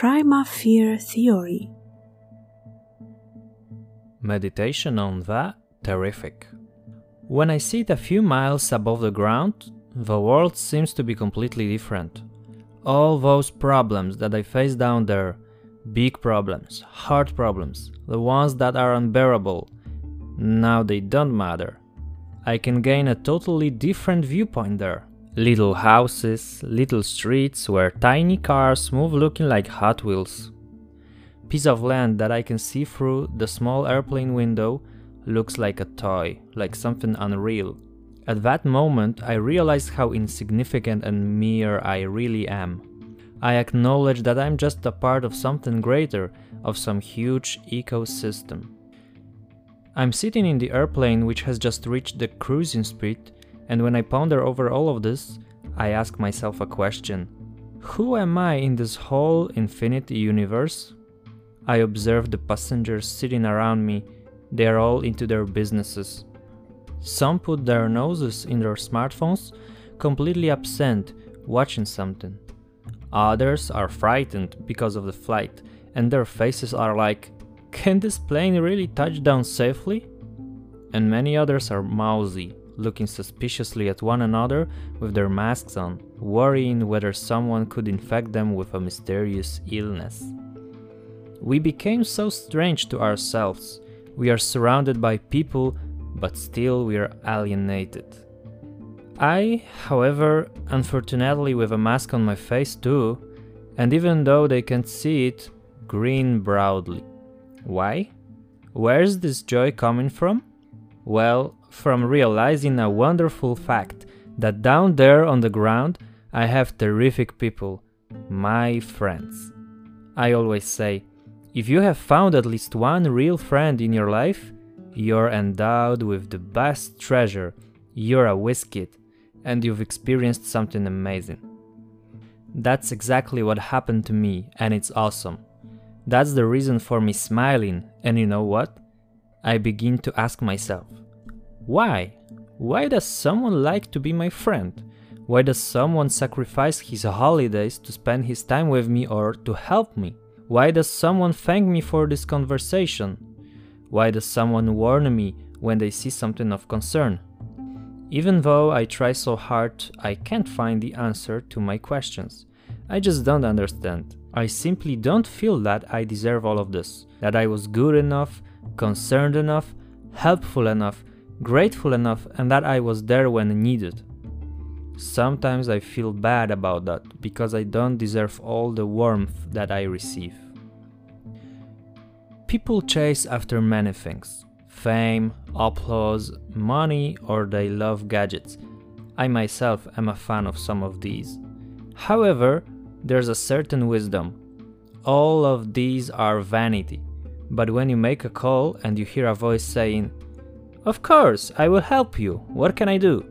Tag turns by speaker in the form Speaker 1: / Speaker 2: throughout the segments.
Speaker 1: Prima Fear Theory.
Speaker 2: Meditation on the terrific. When I sit a few miles above the ground, the world seems to be completely different. All those problems that I face down there big problems, hard problems, the ones that are unbearable now they don't matter. I can gain a totally different viewpoint there. Little houses, little streets where tiny cars move looking like Hot Wheels. Piece of land that I can see through the small airplane window looks like a toy, like something unreal. At that moment, I realized how insignificant and mere I really am. I acknowledge that I'm just a part of something greater, of some huge ecosystem. I'm sitting in the airplane which has just reached the cruising speed and when I ponder over all of this, I ask myself a question Who am I in this whole infinite universe? I observe the passengers sitting around me, they are all into their businesses. Some put their noses in their smartphones, completely absent, watching something. Others are frightened because of the flight, and their faces are like, Can this plane really touch down safely? And many others are mousy, looking suspiciously at one another with their masks on, worrying whether someone could infect them with a mysterious illness. We became so strange to ourselves. We are surrounded by people, but still we are alienated. I, however, unfortunately with a mask on my face too, and even though they can't see it, grin broadly. Why? Where's this joy coming from? Well, from realizing a wonderful fact that down there on the ground I have terrific people, my friends. I always say, if you have found at least one real friend in your life, you're endowed with the best treasure, you're a whiz kid, and you've experienced something amazing. That's exactly what happened to me, and it's awesome. That's the reason for me smiling, and you know what? I begin to ask myself, why? Why does someone like to be my friend? Why does someone sacrifice his holidays to spend his time with me or to help me? Why does someone thank me for this conversation? Why does someone warn me when they see something of concern? Even though I try so hard, I can't find the answer to my questions. I just don't understand. I simply don't feel that I deserve all of this, that I was good enough, concerned enough, helpful enough, grateful enough and that I was there when needed. Sometimes I feel bad about that because I don't deserve all the warmth that I receive. People chase after many things fame, applause, money, or they love gadgets. I myself am a fan of some of these. However, there's a certain wisdom. All of these are vanity. But when you make a call and you hear a voice saying, of course, I will help you. What can I do?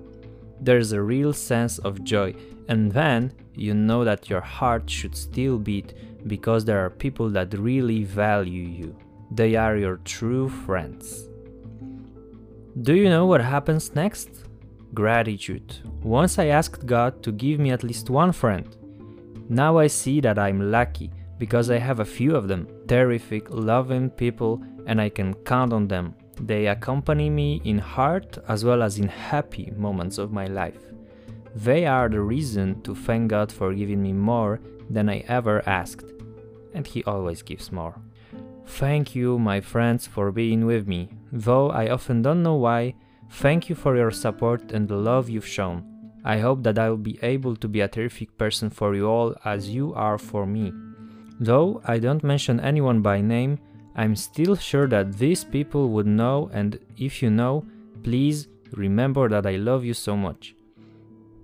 Speaker 2: There's a real sense of joy, and then you know that your heart should still beat because there are people that really value you. They are your true friends. Do you know what happens next? Gratitude. Once I asked God to give me at least one friend. Now I see that I'm lucky because I have a few of them, terrific, loving people, and I can count on them they accompany me in hard as well as in happy moments of my life. They are the reason to thank God for giving me more than I ever asked, and He always gives more. Thank you, my friends, for being with me. Though I often don't know why, thank you for your support and the love you've shown. I hope that I will be able to be a terrific person for you all as you are for me. Though I don't mention anyone by name, I'm still sure that these people would know, and if you know, please remember that I love you so much.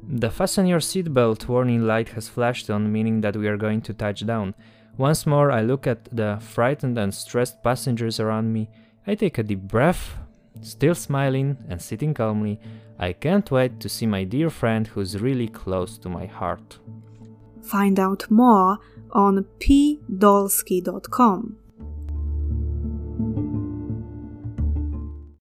Speaker 2: The fasten your seatbelt warning light has flashed on, meaning that we are going to touch down. Once more, I look at the frightened and stressed passengers around me. I take a deep breath, still smiling and sitting calmly. I can't wait to see my dear friend who's really close to my heart.
Speaker 1: Find out more on pdolsky.com.